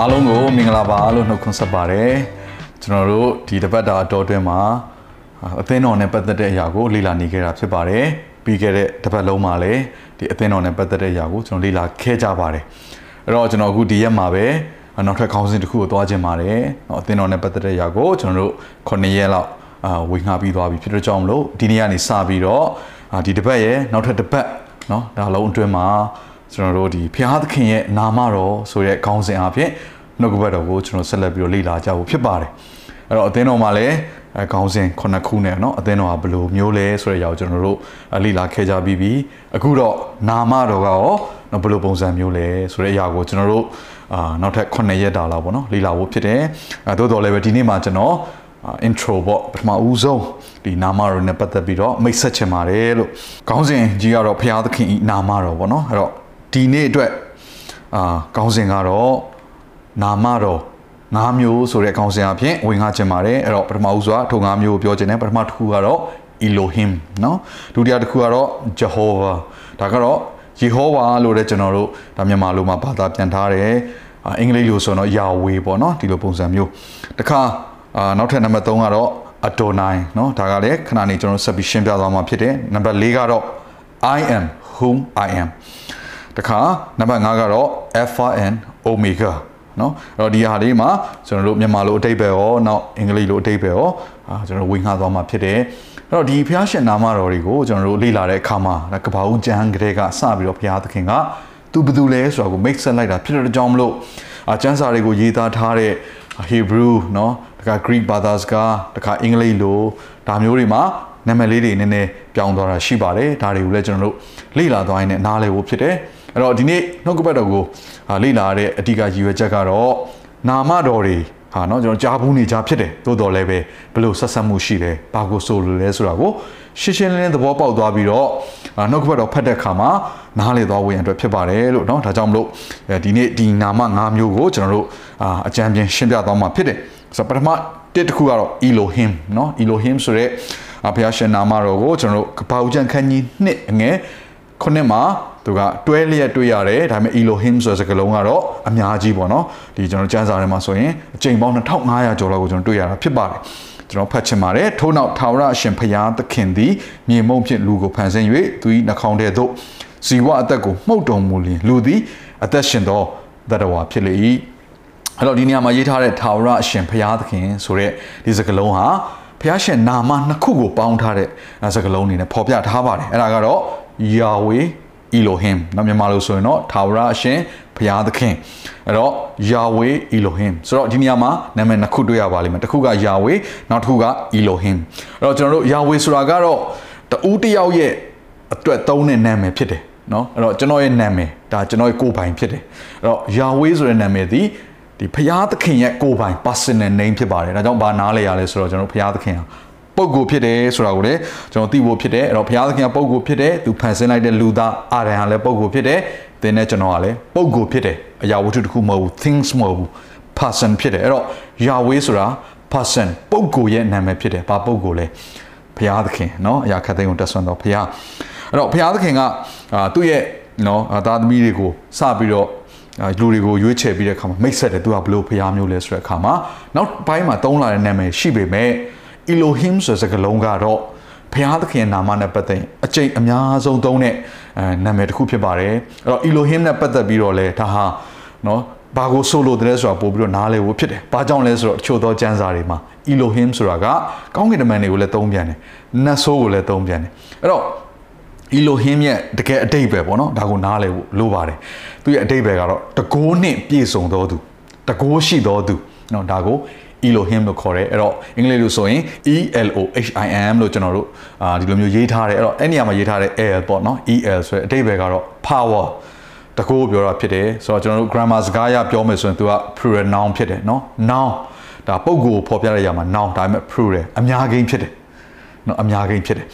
အားလုံးကိုမင်္ဂလာပါလို့နှုတ်ခွန်းဆက်ပါတယ်ကျွန်တော်တို့ဒီတပတ်တာအတော်အတွင်းမှာအသင်းတော်နဲ့ပတ်သက်တဲ့အရာကိုလေ့လာနေခဲ့တာဖြစ်ပါတယ်ပြီးခဲ့တဲ့တပတ်လုံးမှာလည်းဒီအသင်းတော်နဲ့ပတ်သက်တဲ့အရာကိုကျွန်တော်လေ့လာခဲ့ကြပါတယ်အဲ့တော့ကျွန်တော်အခုဒီရက်မှာပဲနောက်ထပ်ခေါင်းစဉ်တစ်ခုကိုသွားခြင်းပါတယ်အသင်းတော်နဲ့ပတ်သက်တဲ့အရာကိုကျွန်တော်တို့9ရက်လောက်အာဝေငှပြီးသွားပြီဖြစ်တဲ့ကြောင့်မလို့ဒီနေ့ကနေစပြီးတော့ဒီတပတ်ရဲ့နောက်ထပ်တပတ်เนาะဒါလုံးအတွင်းမှာ ကျွန်တော်တို့ဒီဖျားသခင်ရဲ့နာမတော်ဆိုတဲ့ခေါင်းစဉ်အဖြစ်နှုတ်ကပတ်တော်ကိုကျွန်တော်ဆက်လက်ပြီးတော့လေ့လာကြဖို့ဖြစ်ပါတယ်အဲ့တော့အသင်းတော်မှာလည်းအဲခေါင်းစဉ်ခုနှစ်ခုနဲ့เนาะအသင်းတော်ကဘယ်လိုမျိုးလဲဆိုတဲ့အရာကိုကျွန်တော်တို့လေ့လာခဲ့ကြပြီးပြီအခုတော့နာမတော်ကရောဘယ်လိုပုံစံမျိုးလဲဆိုတဲ့အရာကိုကျွန်တော်တို့အာနောက်ထပ်9ရက်တာလောက်ပေါ့နော်လေ့လာဖို့ဖြစ်တယ်အဲသို့တော်လည်းပဲဒီနေ့မှာကျွန်တော် intro ပေါ့ပထမဦးဆုံးဒီနာမတော်နဲ့ပတ်သက်ပြီးတော့မိတ်ဆက်ချင်ပါတယ်လို့ခေါင်းစဉ်ကြီးကတော့ဘုရားသခင်ဤနာမတော်ပေါ့နော်အဲ့တော့ ဒီနေ့အတွက်အာခေါင်းစဉ်ကတော့နာမတော်၅မျိုးဆိုတဲ့ခေါင်းစဉ်အဖြစ်ဝင်ငါချင်ပါတယ်အဲ့တော့ပထမဦးစွာထို၅မျိုးကိုပြောချင်တယ်ပထမတစ်ခုကတော့ Elohim เนาะဒုတိယတစ်ခုကတော့ Jehovah ဒါကတော့ Jehovah လို့လည်းကျွန်တော်တို့ဒါမြန်မာလိုမှာဘာသာပြန်ထားတယ်အင်္ဂလိပ်လိုဆိုတော့ Yahweh ပေါ့เนาะဒီလိုပုံစံမျိုးတခါအာနောက်ထပ်နံပါတ်3ကတော့ Adonai เนาะဒါကလည်းခဏနေကျွန်တော်ဆက်ပြီးရှင်းပြသွားမှာဖြစ်တယ်နံပါတ်4ကတော့ I am whom I am တခါနံပါတ်5ကတော့ Alpha and Omega เนาะအဲ့တော့ဒီဟာလေးမှာကျွန်တော်တို့မြန်မာလိုအတိတ်ပဲရောနောက်အင်္ဂလိပ်လိုအတိတ်ပဲရောအာကျွန်တော်ဝင်ခါသွားမှာဖြစ်တယ်အဲ့တော့ဒီဘုရားရှင်နာမတော်တွေကိုကျွန်တော်တို့လေ့လာတဲ့အခါမှာကဘာဦးကျမ်းကလေးကစပြီးတော့ဘုရားသခင်ကသူဘယ်သူလဲဆိုတာကို make ဆက်လိုက်တာဖြစ်တဲ့ကြောင့်မလို့အာကျမ်းစာတွေကိုရေးသားထားတဲ့ Hebrew เนาะတခါ Greek ဘာသာစကားတခါအင်္ဂလိပ်လိုဒါမျိုးတွေမှာနာမည်လေးတွေနည်းနည်းပြောင်းသွားတာရှိပါတယ်ဒါတွေကိုလည်းကျွန်တော်တို့လေ့လာသွားရင်လည်းနားလည်ဖို့ဖြစ်တယ် အဲ့တော့ဒီနေ့နှုတ်ကပတ်တော်ကိုလေ့လာတဲ့အဓိကရည်ရွယ်ချက်ကတော့နာမတော်တွေဟာเนาะကျွန်တော်ကြားဘူးနေကြဖြစ်တယ်သို့တော်လည်းပဲဘယ်လိုဆက်ဆက်မှုရှိတယ်ဘာကိုဆိုလိုလဲဆိုတာကိုရှင်းရှင်းလင်းလင်းသဘောပေါက်သွားပြီးတော့နှုတ်ကပတ်တော်ဖတ်တဲ့အခါမှာနားလည်သွားဝင်အတွက်ဖြစ်ပါတယ်လို့เนาะဒါကြောင့်မလို့ဒီနေ့ဒီနာမ၅မျိုးကိုကျွန်တော်တို့အကြံပြင်းရှင်းပြသွားမှာဖြစ်တယ်ဆိုတော့ပထမတစ်တစ်ခုကတော့ Elohim เนาะ Elohim ဆိုတဲ့ဘုရားရှင်နာမတော်ကိုကျွန်တော်တို့ကပ္ပဦးကျန်ခန်းကြီးနှစ်အငယ်ခုနှစ်မှာ သူကတွဲလျက်တွေ့ရတယ်ဒါပေမဲ့ Elohim ဆိုတဲ့စကားလုံးကတော့အများကြီးပေါ့နော်ဒီကျွန်တော်ကျမ်းစာထဲမှာဆိုရင်အကြိမ်ပေါင်း2500ကျော်လောက်ကိုကျွန်တော်တွေ့ရတာဖြစ်ပါတယ်ကျွန်တော်ဖတ်ချင်ပါတယ်ထို့နောက်ထာဝရအရှင်ဖျားသခင်သည်မြေမုံဖြင့်လူကိုဖန်ဆင်း၍သူ၏နှာခေါင်းထဲသို့ဇီဝအသက်ကိုမှုတ်တော်မူလျင်လူသည်အသက်ရှင်သောတတဝါဖြစ်လေ၏အဲ့တော့ဒီနေရာမှာရေးထားတဲ့ထာဝရအရှင်ဖျားသခင်ဆိုတဲ့ဒီစကားလုံးဟာဖျားရှင်နာမနှစ်ခုကိုပေါင်းထားတဲ့စကားလုံးအနေနဲ့ဖော်ပြထားပါတယ်အဲ့ဒါကတော့ Yahweh Elohim နော်မြန်မာလိုဆိုရင်တော့ထာဝရအရှင်ဘုရားသခင်အဲ့တော့ Yahweh Elohim ဆိုတော့ဒီနေရာမှာနာမည်နှစ်ခုတွေ့ရပါလိမ့်မယ်တစ်ခုက Yahweh နောက်တစ်ခုက Elohim အဲ့တော့ကျွန်တော်တို့ Yahweh ဆိုတာကတော့တူးတယောက်ရဲ့အတွက်သုံးတဲ့နာမည်ဖြစ်တယ်နော်အဲ့တော့ကျွန်တော်ရဲ့နာမည်ဒါကျွန်တော်ရဲ့ကိုယ်ပိုင်ဖြစ်တယ်အဲ့တော့ Yahweh ဆိုတဲ့နာမည်ဒီဒီဘုရားသခင်ရဲ့ကိုယ်ပိုင် personal name ဖြစ်ပါတယ်ဒါကြောင့်ဘာနားလဲရလဲဆိုတော့ကျွန်တော်ဘုရားသခင်ဟာ ပုဂ္ဂိုလ်ဖြစ်တယ်ဆိုတာကိုလည်းကျွန်တော်သိဖို့ဖြစ်တယ်အဲ့တော့ဘုရားသခင်ကပုဂ္ဂိုလ်ဖြစ်တယ်သူဖန်ဆင်းလိုက်တဲ့လူသားအာရန်ဟာလည်းပုဂ္ဂိုလ်ဖြစ်တယ်သင်နဲ့ကျွန်တော်ကလည်းပုဂ္ဂိုလ်ဖြစ်တယ်အရာဝတ္ထုတစ်ခုမဟုတ်ဘူး things မဟုတ်ဘူး person ဖြစ်တယ်အဲ့တော့ Yahweh ဆိုတာ person ပုဂ္ဂိုလ်ရဲ့နာမည်ဖြစ်တယ်ဘာပုဂ္ဂိုလ်လဲဘုရားသခင်เนาะအရာခတ်သိမ်းကိုတက်ဆွမ်းတော့ဘုရားအဲ့တော့ဘုရားသခင်ကအာသူ့ရဲ့เนาะသားသမီးတွေကိုစပြီးတော့လူတွေကိုရွေးချယ်ပြီးတဲ့အခါမှာမိတ်ဆက်တယ်သူကဘလို့ဖျားမျိုးလဲဆိုတဲ့အခါမှာနောက်ပိုင်းမှာသုံးလာတဲ့နာမည်ရှိပေမဲ့ Elohim ဆိုတဲ့စကားလုံးကတော့ဘုရားသခင်နာမနဲ့ပတ်သက်အကျိန်အများဆုံးသုံးတဲ့နာမည်တစ်ခုဖြစ်ပါတယ်အဲ့တော့ Elohim နဲ့ပတ်သက်ပြီးတော့လဲဒါဟာနော်ဘာကိုဆိုလိုတယ်ဆိုတာပို့ပြီးတော့နားလဲဖို့ဖြစ်တယ်။ဘာကြောင့်လဲဆိုတော့တချို့သောကျမ်းစာတွေမှာ Elohim ဆိုတာကကောင်းကင်တမန်တွေကိုလည်းသုံးပြန်တယ်။နတ်ဆိုးကိုလည်းသုံးပြန်တယ်။အဲ့တော့ Elohim ရဲ့တကယ်အတိတ်ပဲပေါ့နော်။ဒါကိုနားလဲဖို့လိုပါတယ်။သူရဲ့အတိတ်ပဲကတော့တကိုးနှင့်ပြည့်စုံသောသူတကိုးရှိသောသူနော်ဒါကို Elohim လို့ခေါ်တယ်အဲ့တော့အင်္ဂလိပ်လိုဆိုရင် E L O H I M လို့ကျွန်တော်တို့အာဒီလိုမျိုးရေးထားတယ်အဲ့တော့အဲ့နေရာမှာရေးထားတဲ့ L ပေါ့နော် E L ဆိုတဲ့အတိတ်ဘယ်ကတော့ power တကူပြောတာဖြစ်တယ်ဆိုတော့ကျွန်တော်တို့ grammar စကားရပြောမယ်ဆိုရင်သူက plural noun ဖြစ်တယ်နော် noun ဒါပုံကိုဖော်ပြတဲ့နေရာမှာ noun ဒါပေမဲ့ plural အများကြီးဖြစ်တယ် နော်အများကြီးဖြစ်တယ်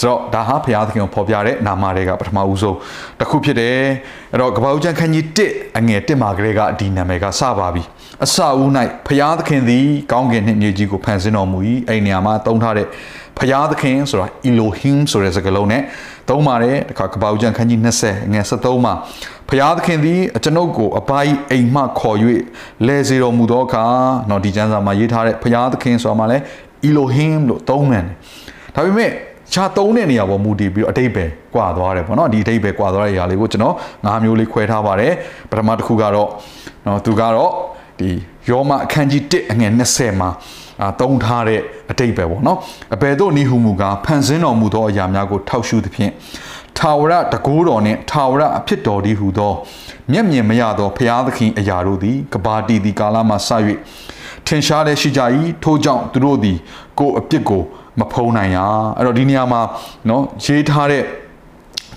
ဆိုတော့ဒါဟာဘုရားသခင်ကိုဖော်ပြတဲ့နာမတွေကပထမဦးဆုံးတစ်ခုဖြစ်တယ်အဲ့တော့ကပ္ပဦးကျမ်းခန်းကြီး1အငယ်1မှာကလေးကဒီနာမည်ကစပါပြီအစဦး၌ဘုရားသခင်သည်ကောင်းကင်နှင့်မြေကြီးကိုဖန်ဆင်းတော်မူ၏အဲ့နေရာမှာသုံးထားတဲ့ဘုရားသခင်ဆိုတာ Elohim ဆိုတဲ့စကားလုံးနဲ့သုံးပါတယ်တခါကပ္ပဦးကျမ်းခန်းကြီး20ငယ်73မှာဘုရားသခင်သည်အကျွန်ုပ်ကိုအပိုင်းအိမ်မှခေါ်၍လဲစေတော်မူသောအခါတော့ဒီကျမ်းစာမှာရေးထားတဲ့ဘုရားသခင်ဆိုတာမှာလဲ Elohim လို့သုံးတယ် ဒါပေမဲ့ခြားသုံးတဲ့နေရာပေါ်မူတည်ပြီးတော့အတိတ်ပဲကွာသွားတယ်ပေါ့နော်ဒီအတိတ်ပဲကွာသွားတဲ့နေရာလေးကိုကျွန်တော်၅မျိုးလေးခွဲထားပါတယ်ပထမတစ်ခုကတော့နော်သူကတော့ဒီယောမအခန်းကြီး1အငယ်20မှာအာတုံးထားတဲ့အတိတ်ပဲပေါ့နော်အဘယ်သို့နိဟုမူကဖန်ဆင်းတော်မူသောအရာများကိုထောက်ရှုသဖြင့်ထာဝရတကိုးတော်နှင့်ထာဝရအဖြစ်တော်ဒီဟုသောမျက်မြင်မရသောဘုရားသခင်အရာတို့သည်ကဘာတီဒီကာလမှစ၍ထင်ရှားလည်းရှိကြ၏ထို့ကြောင့်သူတို့သည်ကိုယ်အပြစ်ကို မဖုံးနိုင်ရအဲ့တော့ဒီနေရာမှာเนาะရေးထားတဲ့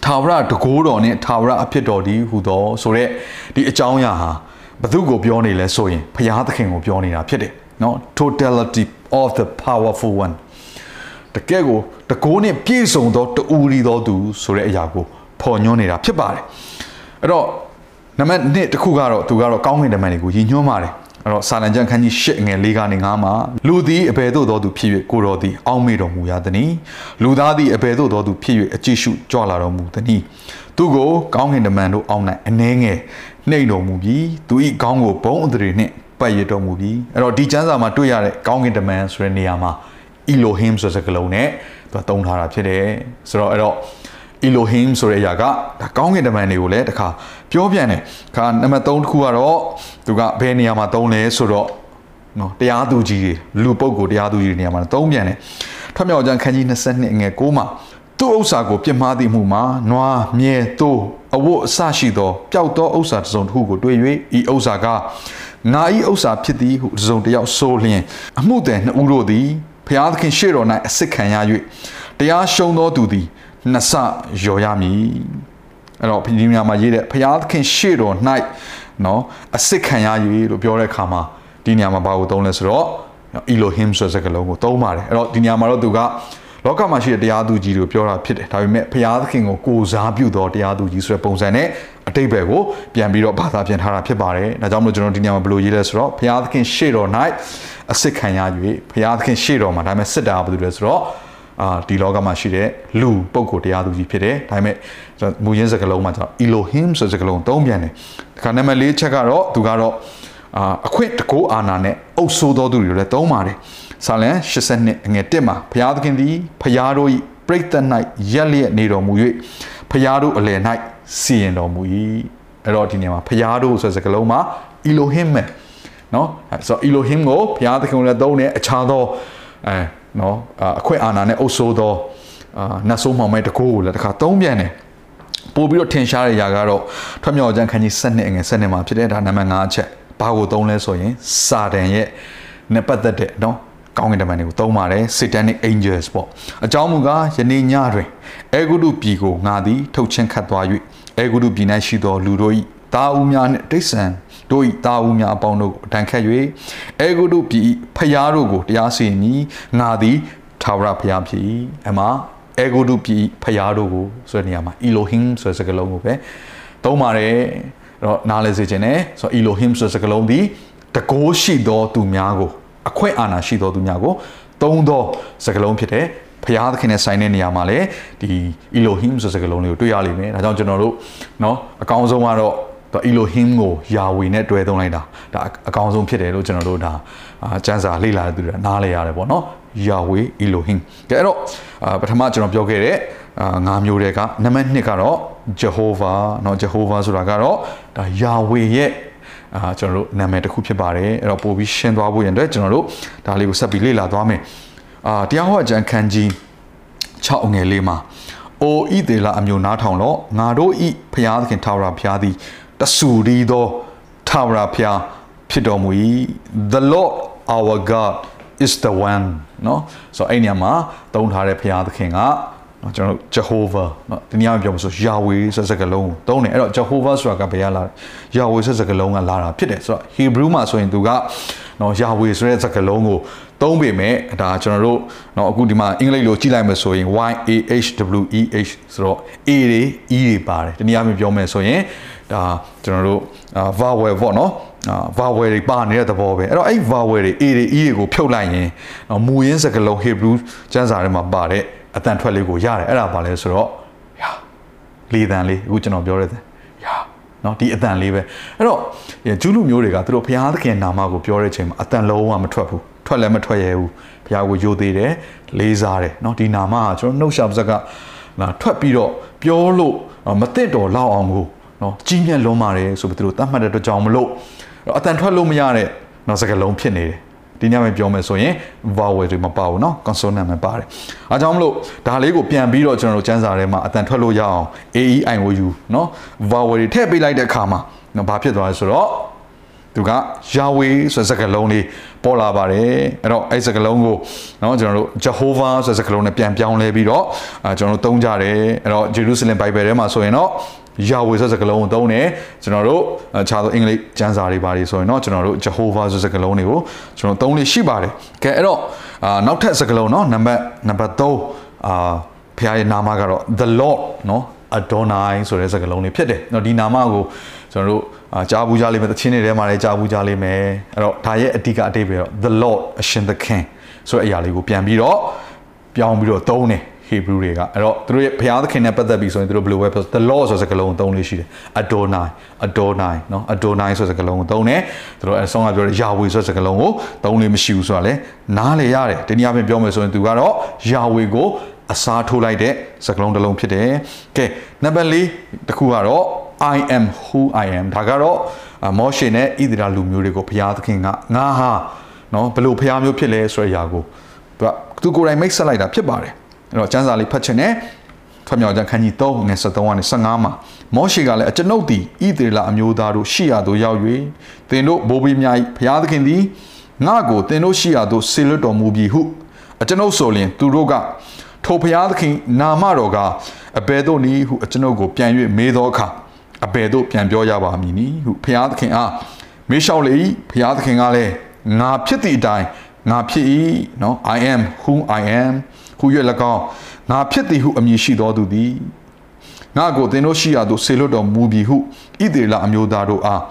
ထာဝရတကိုးတော်နဲ့ထာဝရအဖြစ်တော်ဒီဟူသောဆိုရက်ဒီအကြောင်းအရာဟာဘသူကိုပြောနေလဲဆိုရင်ဘုရားသခင်ကိုပြောနေတာဖြစ်တယ်เนาะ totality of the powerful one တကယ်ကိုတကိုးနဲ့ပြည့်စုံသောတူရီသောသူဆိုတဲ့အရာကိုဖော်ညွှန်းနေတာဖြစ်ပါတယ်အဲ့တော့နံပါတ်1တစ်ခုကတော့သူကတော့ကောင်းကင်တမန်တွေကိုရည်ညွှန်းပါတယ် အဲ့တော့စာလံကျမ်းခန်းကြီး၈ငယ်၄ကနေ၅မှာလူသည်အဘယ်သို့သောသူဖြစ်၍ကိုတော်သည်အောက်မေ့တော်မူရသည်။လူသားသည်အဘယ်သို့သောသူဖြစ်၍အကြည့်ရှုကြွလာတော်မူသည်။သူကိုကောင်းကင်တမန်တို့အောက်၌အနှဲငယ်နှိမ့်တော်မူပြီးသူ၏ကောင်းကိုဘုံအထည်နှင့်ပတ်ရတော်မူပြီးအဲ့တော့ဒီကျမ်းစာမှာတွေ့ရတဲ့ကောင်းကင်တမန်ဆိုတဲ့နေရာမှာ Elohim ဆိုတဲ့စကားလုံးနဲ့သူသုံးထားတာဖြစ်တယ်။ဆိုတော့အဲ့တော့ Elohim ဆိုတဲ့အရာကဒါကောင်းကင်တမန်တွေကိုလည်းတခါပြောပြန်တယ်ခါနံပါတ်3တစ်ခုကတော့သူကဘယ်နေရာမှာသုံးလဲဆိုတော့နော်တရားသူကြီးတွေလူပုဂ္ဂိုလ်တရားသူကြီးတွေနေရာမှာသုံးပြန်တယ်ထွတ်မြောက်ကျမ်းခန်းကြီး22ငယ်6မှာသူ့ဥစ္စာကိုပြစ်မှားသည့်မှုမှာနွားမြဲသိုးအဝတ်အစရှိသောပျောက်သောဥစ္စာတစ်စုံတစ်ခုကိုတွေ့၍ဤဥစ္စာကငါဤဥစ္စာဖြစ်သည်ဟုတစ်စုံတစ်ယောက်ဆိုလျင်အမှုသည်နှစ်ဦးတို့သည်ဖျားသခင်ရှေ့တော်၌အစစ်ခံရ၍တရားရှုံးသောသူသည် နှစ်ဆရော်ရမည်အဲ့တော့ဒီနေရာမှာရေးတဲ့ဘုရားသခင်ရှေ့တော်၌နော်အစစ်ခံရ၍လို့ပြောတဲ့အခါမှာဒီနေရာမှာဘာကိုသုံးလဲဆိုတော့ Elohim ဆိုတဲ့စကားလုံးကိုသုံးပါတယ်အဲ့တော့ဒီနေရာမှာတော့သူကလောကမှာရှိတဲ့တရားသူကြီးကိုပြောတာဖြစ်တယ်ဒါပေမဲ့ဘုရားသခင်ကိုကိုးစားပြုသောတရားသူကြီးဆိုတဲ့ပုံစံနဲ့အတိတ်ဘယ်ကိုပြန်ပြီးတော့ဘာသာပြန်ထားတာဖြစ်ပါတယ်ဒါကြောင့်မလို့ကျွန်တော်ဒီနေရာမှာဘယ်လိုရေးလဲဆိုတော့ဘုရားသခင်ရှေ့တော်၌အစစ်ခံရ၍ဘုရားသခင်ရှေ့တော်မှာဒါပေမဲ့စစ်တာဘာလို့လဲဆိုတော့ အာဒီလောကမှာရှိတဲ့လူပုဂ္ဂိုလ်တရားသူကြီးဖြစ်တယ်ဒါပေမဲ့မူရင်းစကားလုံးမှာကျတော့ Elohim ဆိုစကားလုံးသုံးပြန်တယ်ဒီခါနံပါတ်၄ချက်ကတော့သူကတော့အာအခွင့်တကိုးအာနာနဲ့အုပ်ဆိုးသောသူတွေလည်းသုံးပါတယ်ဆာလန်82အငယ်1မှာဘုရားသခင်သည်ဘုရားတို့၏ပြိတ္တ၌ရက်လျက်နေတော်မူ၍ဘုရားတို့အလယ်၌စီရင်တော်မူ၏အဲ့တော့ဒီနေရာမှာဘုရားတို့ဆိုတဲ့စကားလုံးမှာ Elohim ပဲเนาะဆိုတော့ Elohim ကိုဘုရားသခင်ကိုလည်းသုံးတယ်အခြားသောအဲ နော်အခွင့်အာဏာနဲ့အုပ်စိုးသောအာနတ်ဆိုးမှောင်မဲ့တကိုးကိုလည်းတစ်ခါသုံးပြန်တယ်ပို့ပြီးတော့ထင်ရှားတဲ့ຢာကတော့ထွက်မြောက်ကျမ်းခန်းကြီး7နှစ်အငယ်7နှစ်မှာဖြစ်တဲ့ဒါနံပါတ်5အချက်ဘာကိုသုံးလဲဆိုရင်စာတန်ရဲ့နဲ့ပတ်သက်တဲ့နော်ကောင်းကင်တမန်တွေကိုသုံးပါတယ် satanic angels ပေါ့အကြောင်းမူကားယနေ့ညတွင်အေဂုတုပြည်ကိုငါသည်ထုတ်ချင်းခတ်သွား၍အေဂုတုပြည်၌ရှိသောလူတို့၏တာဦးများနှင့်တိဆန် တို့၏တာဦးများအပေါင်းတို့ကိုတန်ခတ်၍အေဂုတုပြည်ဖျားတို့ကိုတရားစီရင်မည်ငါသည်ထာဝရဘုရားဖြစ်၏အမှအေဂုတုပြည်ဖျားတို့ကိုဆိုတဲ့နေရာမှာ Elohim ဆိုတဲ့စကားလုံးကိုပဲသုံးပါတယ်အဲ့တော့နားလဲစေခြင်းနဲ့ဆိုတော့ Elohim ဆိုတဲ့စကားလုံးဒီတကိုးရှိသောသူများကိုအခွင့်အာဏာရှိသောသူများကိုသုံးသောစကားလုံးဖြစ်တဲ့ဖျားသခင်နဲ့ဆိုင်တဲ့နေရာမှာလည်းဒီ Elohim ဆိုတဲ့စကားလုံးလေးကိုတွေ့ရလိမ့်မယ်ဒါကြောင့်ကျွန်တော်တို့เนาะအကောင်းဆုံးကတော့ တော့ Elohim ကိုယာဝေနဲ့တွဲသုံးလိုက်တာဒါအကောင်းဆုံးဖြစ်တယ်လို့ကျွန်တော်တို့ဒါစံစာလေ့လာတဲ့သူတွေနားလဲရတယ်ပေါ့နော်ယာဝေ Elohim ကဲအဲ့တော့ပထမကျွန်တော်ပြောခဲ့တဲ့ငါးမျိုးတွေကနံပါတ်1ကတော့ Jehovah เนาะ Jehovah ဆိုတာကတော့ဒါယာဝေရဲ့အာကျွန်တော်တို့နာမည်တစ်ခုဖြစ်ပါတယ်အဲ့တော့ပို့ပြီးရှင်းသွားဖို့ရန်အတွက်ကျွန်တော်တို့ဒါလေးကိုဆက်ပြီးလေ့လာသွားမယ်အာတရားဟောအကျမ်းခန်းကြီး6အငယ်လေးမှာအိုဣသေလအမျိုးနားထောင်တော့ငါတို့ဤဖျားသခင်ထာဝရဘုရားသည် တဆူရီသောထာဝရဘုရားဖြစ်တော်မူ၏ the lord our god is the one เนาะဆိုတော့အဲ့ညမှာသုံးထားတဲ့ဘုရားသခင်က เนาะကျွန်တော်တို့ Jehovah เนาะဒီနေရာမှာပြောမှာဆို Yahweh ဆိုတဲ့စကားလုံးကိုသုံးတယ်အဲ့တော့ Jehovah ဆိုတာကဘယ်ကလာလဲ Yahweh ဆိုတဲ့စကားလုံးကလာတာဖြစ်တယ်ဆိုတော့ Hebrew မှာဆိုရင်သူကเนาะ Yahweh ဆိုတဲ့စကားလုံးကိုသုံးပေမဲ့ဒါကျွန်တော်တို့เนาะအခုဒီမှာအင်္ဂလိပ်လိုကြည့်လိုက်မယ်ဆိုရင် Y A H W E H ဆိုတော့ A တွေ E တွေပါတယ်ဒီနေရာမှာပြောမယ်ဆိုရင် ဒါကျွန်တော်တို့ vowel ပေါ့နော်အာ vowel တွေပါနေတဲ့သဘောပဲအဲ့တော့အဲ့ vowel တွေ a တွေ e တွေကိုဖြုတ်လိုက်ရင်မူရင်းစကားလုံး Hebrew ကျမ်းစာထဲမှာပါတဲ့အတန်ထွက်လေးကိုရတယ်အဲ့ဒါပါလဲဆိုတော့ယာလေတန်လေးအခုကျွန်တော်ပြောရတဲ့ယာနော်ဒီအတန်လေးပဲအဲ့တော့ဂျူးလူမျိုးတွေကသူတို့ဘုရားသခင်နာမကိုပြောတဲ့အချိန်မှာအတန်လုံးဝမထွက်ဘူးထွက်လည်းမထွက်ရဘူးဘုရားကိုယိုသေးတယ်လေးစားတယ်နော်ဒီနာမကကျွန်တော်နှုတ်ရှာပါဇက်ကလာထွက်ပြီးတော့ပြောလို့မသိတော်လောက်အောင်ကို เนาะကြီးမြတ်လွန်ပါတယ်ဆိုပြီးသူတို့တတ်မှတ်တဲ့အတွက်ကြောင့်မလို့အတန်ထွက်လို့မရတဲ့เนาะစကားလုံးဖြစ်နေတယ်ဒီညမှာပြောမယ်ဆိုရင် vowel တွေမပါဘူးเนาะ consonant မပါတယ်အားကြောင့်မလို့ဒါလေးကိုပြန်ပြီးတော့ကျွန်တော်တို့စမ်းစာထဲမှာအတန်ထွက်လို့ရအောင် a e i o u เนาะ vowel တွေထည့်ပေးလိုက်တဲ့အခါမှာเนาะဘာဖြစ်သွားလဲဆိုတော့သူက Yahweh ဆိုတဲ့စကားလုံးလေးပေါ်လာပါတယ်အဲ့တော့အဲ့စကားလုံးကိုเนาะကျွန်တော်တို့ Jehovah ဆိုတဲ့စကားလုံးနဲ့ပြန်ပြောင်းလဲပြီးတော့အဲကျွန်တော်တို့သုံးကြတယ်အဲ့တော့ Jerusalem Bible ထဲမှာဆိုရင်တော့ ယာဝေဆိုတဲ့စကားလုံးကိုသုံးတယ်ကျွန်တော်တို့အခြားသောအင်္ဂလိပ်ကျမ်းစာတွေပါတယ်ဆိုရင်တော့ကျွန်တော်တို့ Jehovah ဆိုတဲ့စကားလုံးတွေကိုကျွန်တော်သုံးလို့ရှိပါတယ်ကဲအဲ့တော့အာနောက်ထပ်စကားလုံးเนาะနံပါတ်နံပါတ်3အာဖခင်ရဲ့နာမကတော့ the lord เนาะ adonai ဆိုတဲ့စကားလုံးလေးဖြစ်တယ်เนาะဒီနာမကိုကျွန်တော်တို့အာကြားဘူးကြလိမ့်မယ်တခြင်းတွေထဲမှာလည်းကြားဘူးကြလိမ့်မယ်အဲ့တော့ဒါရဲ့အဓိကအတိတ်ပဲတော့ the lord အရှင်သခင်ဆိုတဲ့အရာလေးကိုပြန်ပြီးတော့ပြောင်းပြီးတော့သုံးတယ် Hebrew တွေကအဲ့တော့သူတို့ရဲ့ဘုရားသခင်နဲ့ပတ်သက်ပြီးဆိုရင်သူတို့ဘယ်လိုပဲပြော the law ဆိုတဲ့စကားလုံးကိုသုံးလို့ရှိတယ် Adonai Adonai เนาะ Adonai ဆိုတဲ့စကားလုံးကိုသုံးတယ်သူတို့အဆုံးကပြောတယ် Yahweh ဆိုတဲ့စကားလုံးကိုသုံးလို့မရှိဘူးဆိုတာလေနားလေရတယ်ဒီနေ့အပြင်ပြောမယ်ဆိုရင်သူကတော့ Yahweh ကိုအစားထိုးလိုက်တဲ့စကားလုံးတစ်လုံးဖြစ်တယ်ကဲနံပါတ်၄တခုကတော့ I am who I am ဒါကတော့မောရှေနဲ့ဣသရေလလူမျိုးတွေကိုဘုရားသခင်ကငါဟာเนาะဘယ်လိုဘုရားမျိုးဖြစ်လဲဆိုတဲ့အရာကိုသူကိုယ်တိုင်မိတ်ဆက်လိုက်တာဖြစ်ပါတယ် အဲ့တော့ကျမ်းစာလေးဖတ်ချင်တယ်ထွက်မြောက်ကျမ်းခန်းကြီး3ငယ်73ကနေ15မှာမောရှေကလည်းအကျွန်ုပ်သည်ဣသရေလအမျိုးသားတို့ရှိရသို့ရောက်၍သင်တို့ဘိုးဘေးများ၏ဘုရားသခင်သည်ငါ့ကိုသင်တို့ရှိရသို့ဆေလွတ်တော်မူပြီဟုအကျွန်ုပ်ဆိုလျင်သူတို့ကထိုဘုရားသခင်နာမတော်ကအဘယ်သို့နည်းဟုအကျွန်ုပ်ကိုပြန်၍မေးသောအခါအဘယ်သို့ပြန်ပြောရပါမည်နည်းဟုဘုရားသခင်အားမေးလျှောက်လေ၏ဘုရားသခင်ကလည်းငါဖြစ်သည့်အတိုင်းငါဖြစ်၏နော် I am who I am ဟူ၍၎င်းငါဖြစ်သည်ဟုအမည်ရှိတော်သူသည်ငါကိုသင်တို့ရှိရာသို့ဆေလွတ်တော်မူပြီဟုဣသေလအမျိုးသားတို့အား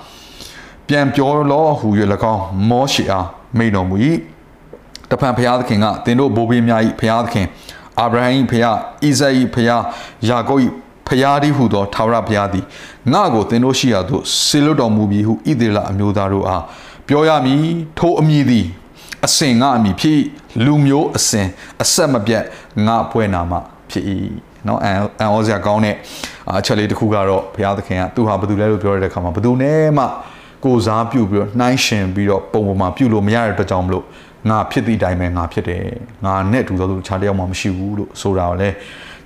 ပြန်ပြောလောဟူ၍၎င်းမောရှေအားမိန်တော်မူ၏တဖန်ဘုရားသခင်ကသင်တို့ဘိုးဘေးများ၏ဘုရားသခင်အာဗြဟံ၏ဘုရားဣဇက်၏ဘုရားယာကုပ်၏ဖျားသည်ဟုသောထာဝရဘုရားသည်ငါကိုသင်တို့ရှိရာသို့ဆေလွတ်တော်မူပြီဟုဣသေလအမျိုးသားတို့အားပြောရမည်ထိုအမည်သည်အစင်ငါအမိဖြစ် လူမျိုးအစဉ်အဆက်မပြတ်ငါပွဲနာမဖြစ်၏နော်အန်အန်ဩစရာကောင်းတဲ့အချက်လေးတစ်ခုကတော့ဘုရားသခင်ကသူဟာဘယ်သူလဲလို့ပြောရတဲ့အခါမှာဘယ်သူနဲ့မှကိုစားပြုပြီးတော့နှိုင်းရှင်ပြီးတော့ပုံပေါ်မှာပြုလို့မရတဲ့အတွက်ကြောင့်မလို့ငါဖြစ်သည့်အတိုင်းပဲငါဖြစ်တယ်ငါနဲ့တူသောသူခြားတယောက်မှမရှိဘူးလို့ဆိုတာကိုလည်း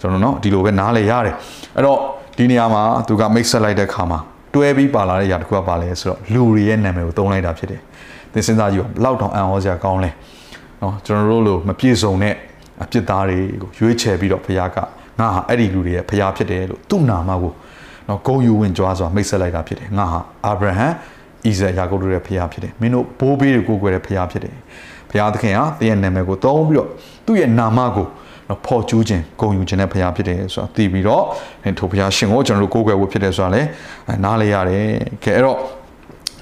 ကျွန်တော်နော်ဒီလိုပဲနားလဲရတယ်အဲ့တော့ဒီနေရာမှာသူက mix ဆက်လိုက်တဲ့အခါမှာတွဲပြီးပါလာတဲ့အရာတစ်ခုကပါလဲဆိုတော့လူတွေရဲ့နာမည်ကိုသုံးလိုက်တာဖြစ်တယ်သင်စဉ်းစားကြည့်ပါဘလောက်တောင်အံ့ဩစရာကောင်းလဲ နော်ကျွန်တော်တို့လိုမပြည့်စုံတဲ့အပြစ်သားတွေကိုရွေးချယ်ပြီးတော့ဘုရားကငါဟာအဲ့ဒီလူတွေရဲ့ဘုရားဖြစ်တယ်လို့သူ့နာမကိုနော်ဂုံယူဝင်ကြွားစွာမိတ်ဆက်လိုက်တာဖြစ်တယ်ငါဟာအာဗြဟံဣဇက်ယာကုပ်တို့ရဲ့ဘုရားဖြစ်တယ်မင်းတို့ဘိုးဘေးတွေကိုကိုယ်ွယ်တဲ့ဘုရားဖြစ်တယ်ဘုရားသခင်ဟာသင်ရဲ့နာမည်ကိုသုံးပြီးတော့သူ့ရဲ့နာမကိုနော်ဖော်ကျူးခြင်းဂုံယူခြင်းနဲ့ဘုရားဖြစ်တယ်ဆိုတာသိပြီးတော့ထိုဘုရားရှင်ကိုကျွန်တော်တို့ကိုးကွယ်ဖို့ဖြစ်တယ်ဆိုတာလည်းနားလေရတယ်ကဲအဲ့တော့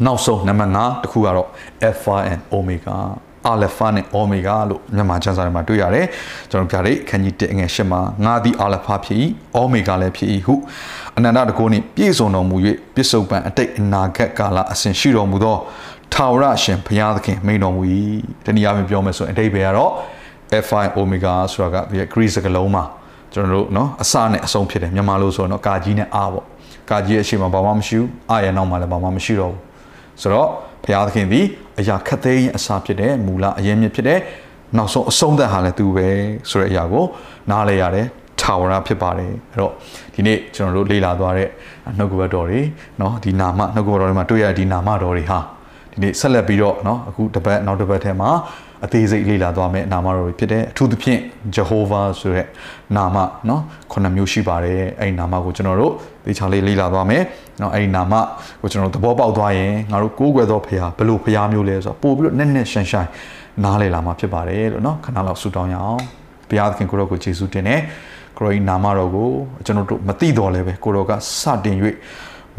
နောက်ဆုံးနံပါတ်5တခုကတော့ alpha and omega alpha နဲ့ omega လို့မြန်မာကျမ်းစာထဲမှာတွေ့ရတယ်ကျွန်တော်ပြတဲ့ခန်းကြီး1ငယ်8မှာငါသည် alpha ဖြစ်၏ omega လည်းဖြစ်၏ဟုအနန္တတကုနှင့်ပြည့်စုံတော်မူ၍ပြစ္ဆုတ်ပံအတိတ်အနာဂတ်ကာလအစဉ်ရှိတော်မူသောထာဝရရှင်ဘုရားသခင်မိန်တော်မူ၏တနည်းအားဖြင့်ပြောမယ်ဆိုရင်အတိတ်ပဲကတော့ alpha omega ဆိုတာကဒီ Greek စကားလုံးမှာကျွန်တော်တို့เนาะအစနဲ့အဆုံးဖြစ်တယ်မြန်မာလိုဆိုတော့ကာကြီးနဲ့အာပေါ့ကာကြီးရဲ့အရှိမဘာမှမရှိဘူးအာရဲ့နောက်မှာလည်းဘာမှမရှိတော့ဘူးဆိုတော့ ဘုရားသခင်သည်အရာခတ်သိမ်းအစာဖြစ်တယ်မူလအရင်မြစ်ဖြစ်တယ်နောက်ဆုံးအဆုံးသက်ဟာလည်းသူပဲဆိုတဲ့အရာကိုနားလဲရတယ်ထာဝရဖြစ်ပါတယ်အဲ့တော့ဒီနေ့ကျွန်တော်တို့လေ့လာသွားတဲ့နှုတ်ကပတ်တော်တွေเนาะဒီနာမနှုတ်ကပတ်တော်တွေမှာတွေ့ရတဲ့ဒီနာမတော်တွေဟာ ဒီနေ့ဆက်လက်ပြီးတော့เนาะအခုတပတ်နောက်တပတ်ထဲမှာအသေးစိတ်လေ့လာသွားမယ်နာမတော်တွေဖြစ်တဲ့အထူးသဖြင့် Jehovah ဆိုတဲ့နာမเนาะခုနှစ်မျိုးရှိပါတယ်အဲ့ဒီနာမကိုကျွန်တော်တို့သေချာလေးလေ့လာသွားမယ်เนาะအဲ့ဒီနာမကိုကျွန်တော်တို့သဘောပေါက်သွားရင်ငါတို့ကိုးကွယ်သောဖခင်ဘယ်လိုဖခင်မျိုးလဲဆိုတော့ပို့ပြီးတော့နက်နက်ရှန်ရှန်နားလည်လာမှာဖြစ်ပါတယ်လို့เนาะခဏလောက်ဆူတောင်းရအောင်ဘုရားသခင်ကိုရောကိုယေရှုတင်တယ်ကိုရောဤနာမတော်ကိုကျွန်တော်တို့မသိတော်လဲပဲကိုရောကစတင်၍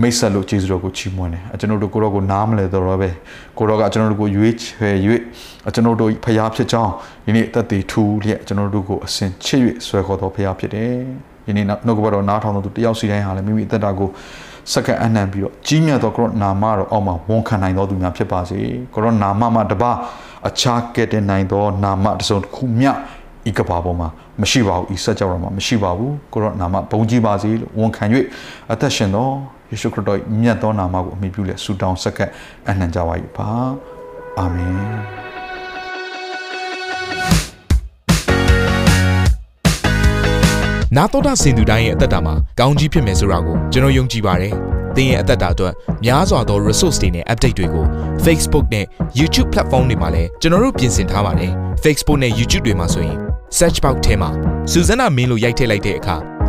မိတ်ဆက်လို့ကျေးဇူးတော်ကိုချီးမွမ်းတယ်ကျွန်တော်တို့ကိုရောကိုနားမလဲတော့ပဲကိုရောကကျွန်တော်တို့ကိုရွေးချယ်၍ကျွန်တော်တို့ဖရားဖြစ်ကြောင်းဒီနေ့တက်တည်ထူလျက်ကျွန်တော်တို့ကိုအစဉ်ချစ်၍ဆွဲခေါ်တော်ဖရားဖြစ်တယ်ဒီနေ့နှုတ်ကပတော်နားထောင်တော်သူတယောက်စီတိုင်းဟာလည်းမိမိအသက်တာကိုစက္ကန့်အနှံပြီးတော့ကြီးမြတ်သောကိုရောနာမတော်အောက်မှာဝန်ခံနိုင်တော်သူများဖြစ်ပါစေကိုရောနာမမှာတပါအခြားကဲ့တင်နိုင်သောနာမတစ်စုံတစ်ခုမျှဤကဘာပေါ်မှာမရှိပါဘူးဤဆက်ကြောတော်မှာမရှိပါဘူးကိုရောနာမဘုံကြီးပါစေလို့ဝန်ခံ၍အသက်ရှင်တော် ယေရှုခရစ်တော်မြတ်သောနာမကိုအမိပြုလက်ဆုတောင်းဆက်ကပ်အနှံကြပါ၏ပါအာမင်နာတော်တာစင်သူတိုင်းရဲ့အသက်တာမှာကောင်းကြီးဖြစ်မယ်ဆိုတာကိုကျွန်တော်ယုံကြည်ပါတယ်။သင်ရဲ့အသက်တာအတွက်များစွာသော resource တွေနဲ့ update တွေကို Facebook နဲ့ YouTube platform တွေမှာလည်းကျွန်တော်တို့ပြင်ဆင်ထားပါတယ်။ Facebook နဲ့ YouTube တွေမှာဆိုရင် search box ထဲမှာစုစွမ်းနာမင်းလို့ရိုက်ထည့်လိုက်တဲ့အခါ